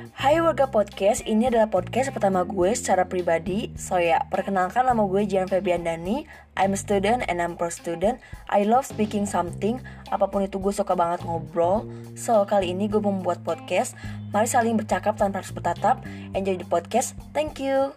Hai warga podcast, ini adalah podcast pertama gue secara pribadi. So ya, perkenalkan nama gue Jian Febian Dani I'm a student and I'm pro student. I love speaking something Apa pun itu gue suka banget ngobrol. So, kali ini gue membuat podcast. Mari saling bercakap tanpa harus bertatap. Enjoy the podcast, thank you.